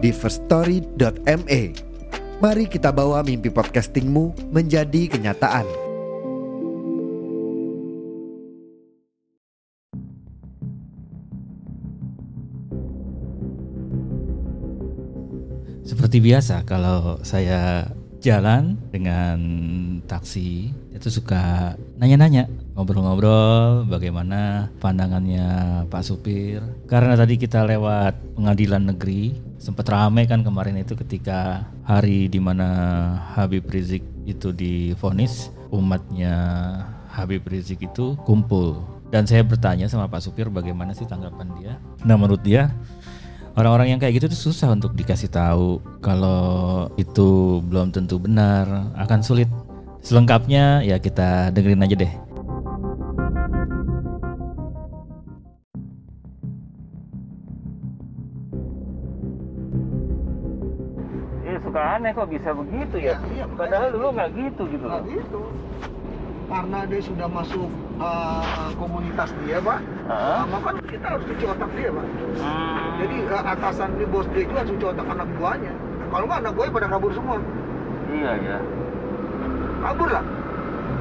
di firststory.me. Mari kita bawa mimpi podcastingmu menjadi kenyataan. Seperti biasa kalau saya jalan dengan taksi itu suka nanya-nanya ngobrol-ngobrol bagaimana pandangannya Pak supir. Karena tadi kita lewat pengadilan negeri sempat ramai kan kemarin itu ketika hari di mana Habib Rizik itu difonis umatnya Habib Rizik itu kumpul. Dan saya bertanya sama Pak supir bagaimana sih tanggapan dia. Nah menurut dia orang-orang yang kayak gitu tuh susah untuk dikasih tahu kalau itu belum tentu benar akan sulit. Selengkapnya ya kita dengerin aja deh suka aneh kok bisa begitu ya. Iya, iya, Padahal dulu nggak gitu gitu loh. gitu. Karena dia sudah masuk uh, komunitas dia, Pak. Uh, maka kita harus cuci otak dia, Pak. Hmm. Jadi uh, atasan di bos dia juga harus cuci otak anak buahnya. Kalau nggak anak buahnya pada kabur semua. iya ya. Kabur lah.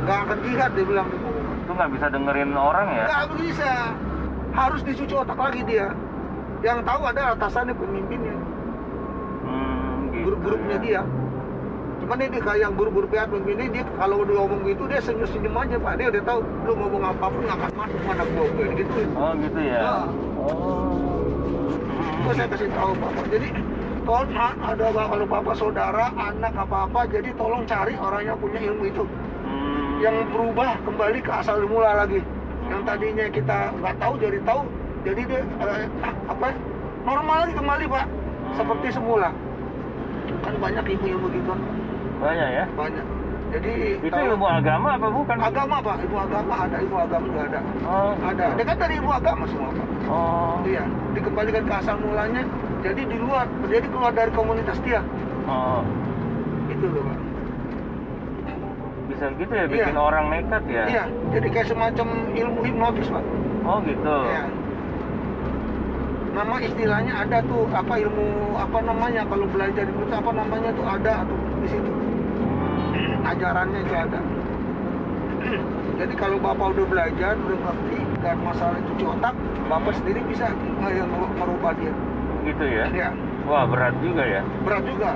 Nggak akan jihad dia bilang. Itu nggak bisa dengerin orang ya. Nggak bisa. Harus dicuci otak lagi dia. Yang tahu ada atasannya pemimpinnya, Hmm, gitu grup-grupnya ya. dia. Cuman ini kayak yang guru-guru pihak pemimpin dia kalau dia ngomong gitu dia senyum-senyum aja pak. Dia udah tahu lu ngomong apa pun nggak akan masuk mana gua gue gitu. Oh gitu ya. Nah. Oh. Itu saya kasih tahu bapak. Jadi tolong ah, ada kalau bapak saudara anak apa apa jadi tolong cari orang yang punya ilmu itu Hmm. yang berubah kembali ke asal mula lagi. Yang tadinya kita nggak tahu jadi tahu jadi dia eh, apa normal lagi kembali pak seperti semula. Kan banyak ilmu-ilmu gitu banyak ya. banyak. Jadi Itu tolong- ilmu agama apa bukan? agama pak ilmu agama ada ilmu agama juga ada Oh, ada dia kan dari ilmu agama semua pak Oh. iya dikembalikan ke asal mulanya jadi di luar jadi keluar dari komunitas dia Oh. itu loh pak Bisa gitu ya bikin Iya. orang nekat ya. iya jadi kayak semacam ilmu hipnotis pak Oh gitu. iya nama istilahnya ada tuh apa ilmu apa namanya kalau belajar itu apa namanya tuh ada tuh di situ. Ajarannya itu ada. Jadi kalau bapak udah belajar udah ngerti dan masalah cuci otak bapak sendiri bisa merubah dia. Gitu ya. ya Wah berat juga ya. berat juga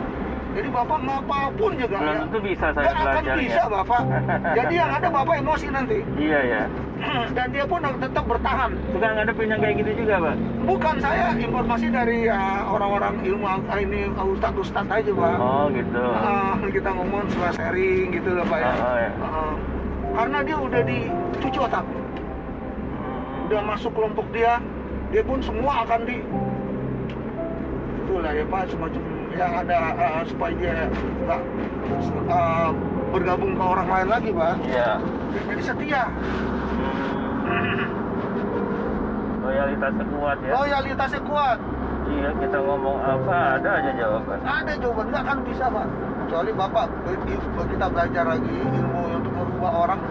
jadi bapak ngapapun juga Belum ya tentu bisa saya nggak akan belajar bisa ya. bapak jadi yang ada bapak emosi nanti Iya ya. dan dia pun tetap bertahan Suka ngadepin yang kayak gitu juga, Pak? bukan saya informasi dari uh, orang-orang ilmu uh, ini ustadz ustadz aja pak Oh gitu. Ah, kita ngomong setelah sharing gitu loh pak ya, Oh, oh, ya. Ah, karena dia udah dicuci otak Hmm. udah masuk kelompok dia dia pun semua akan di itulah ya pak semacam yang ada uh, supaya dia nggak uh, bergabung ke orang lain lagi pak Iya. jadi setia Hmm. Loyalitasnya kuat ya. loyalitasnya kuat Iya, kita ngomong apa ada aja jawaban. ada jawaban nggak akan bisa pak kecuali bapak kita belajar lagi ilmu untuk merubah orang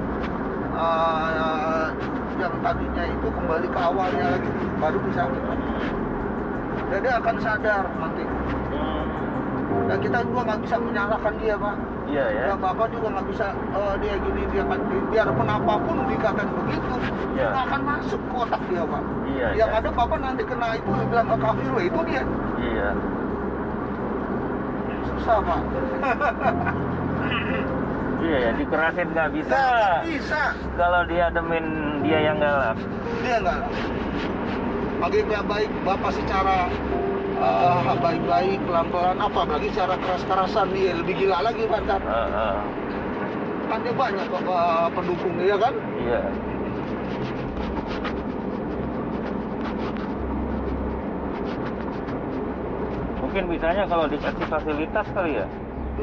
uh, yang tadinya itu kembali ke awalnya lagi baru bisa dan dia akan sadar nanti Dan kita juga nggak bisa menyalahkan dia pak Iya ya. ya bapak juga nggak bisa oh, dia gini dia kan biarpun apa pun dikatakan begitu Iya. nggak akan masuk ke otak dia pak Iya. yang ya. ada bapak nanti kena itu bilang "Ah, kafir itu dia Iya. susah pak Iya ya, dikerasin nggak bisa. nggak bisa Kalau dia demin dia yang galak. dia nggak bagi pihak baik bapak secara uh, baik-baik pelan-pelan apa bagi secara keras-kerasan dia lebih gila lagi Ntar. Heeh. kan dia banyak kok uh, pendukungnya ya kan Iya. mungkin bisanya kalau dikasih fasilitas kali ya.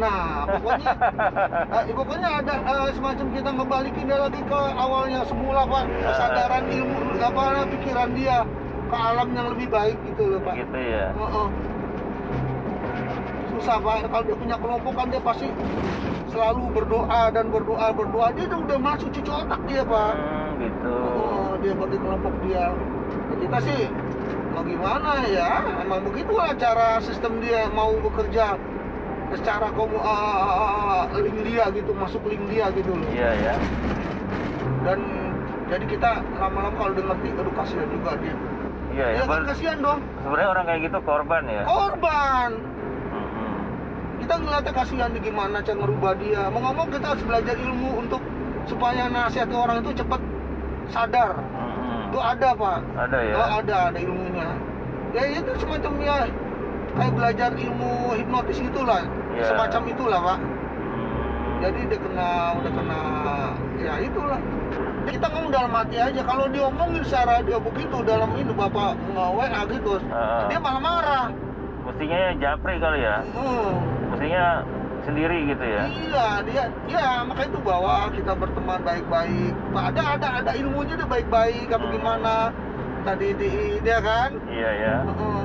Nah, pokoknya eh, pokoknya ada eh, semacam kita ngebalikin dia lagi ke awalnya semula Pak, kesadaran ilmu apa pikiran dia ke alam yang lebih baik gitu loh Pak. Gitu ya. Heeh. Susah Pak, kalau dia punya kelompok kan dia pasti selalu berdoa dan berdoa berdoa dia udah, udah masuk cucu otak dia Pak. Hmm, gitu. Oh, dia bagi kelompok dia. Ya, kita sih mau gimana ya? Emang begitulah cara sistem dia mau bekerja secara komu uh, link dia gitu, masuk link dia gitu loh. Iya ya. Dan jadi kita lama-lama kalau udah ngerti, aduh kasihan juga dia. Iya ya. Ya kan kasihan dong, Sebenarnya orang kayak gitu korban ya. korban. Mm-mm. Kita ngeliatnya kasihan nih gimana cara ngerubah dia. Mau ngomong kita harus belajar ilmu untuk supaya nasihat orang itu cepat sadar. Mm-mm. Itu ada pak. Ada ya. Oh ada, ada ilmunya. Ya itu semacam ya kayak belajar ilmu hipnotis itulah, Iya. semacam itulah pak. Hmm. Jadi dia kena, udah kena, ya itulah. Kita ngomong dalam hati aja. Kalau diomongin secara dia begitu dalam ini bapak nge WA gitu, dia malah marah. Mestinya japri kali ya. Hmm. Mestinya sendiri gitu ya. Iya, dia, ya makanya itu bawa kita berteman baik-baik. Pak, Ada, ada, ada ilmunya dia baik-baik. Apa Hmm. gimana? Tadi di dia kan, Iya ya. Heeh,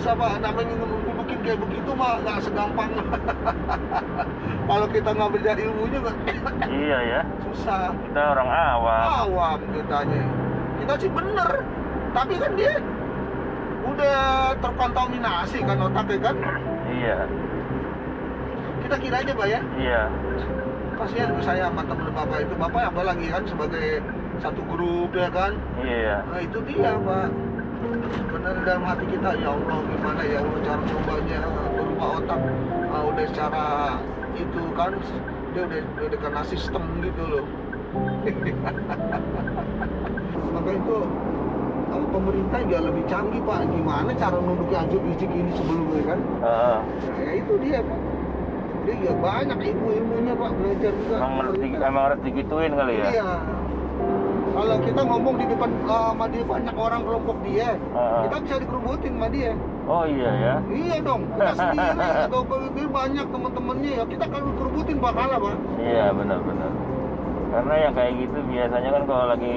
susah pak. Namanya ngebukin kayak begitu mah nggak segampang. Kalau kita nggak belajar ilmunya nggak Iya ya. susah. Kita orang awam. awam kitanya kita sih bener. Tapi kan dia udah terkontaminasi kan otaknya kan? Iya. kita kira aja pak ya. Iya. kasihan saya sama temen bapak itu. Bapak apalagi kan sebagai satu grup ya kan? Iya. Nah itu dia pak Benar dalam hati kita. Ya Allah gimana ya Allah cara merubahnya berubah otak. Ah, udah secara itu kan dia udah udah kena sistem gitu loh. Maka itu eh, pemerintah juga lebih canggih pak. Gimana cara nunduki anjur bijik ini sebelumnya kan? Nah, ya itu dia pak. Dia ya banyak ilmu-ilmunya pak. Belajar juga. Emang harus emang harus digituin kali ya. Iya. Kalau kita ngomong di depan uh, sama dia banyak orang kelompok dia, Heeh. kita bisa dikerubutin sama dia. Oh iya ya. Iya dong, kita sendiri atau dia banyak teman-temannya ya kita kalau dikerubutin bakal pak. Iya benar-benar. Karena yang kayak gitu biasanya kan kalau lagi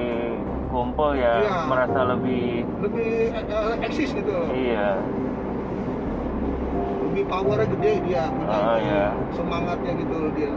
kumpul ya Iya. merasa lebih Lebih eh, eksis gitu, iya. lebih powernya gede dia, punya Oh, iya. semangatnya gitu dia.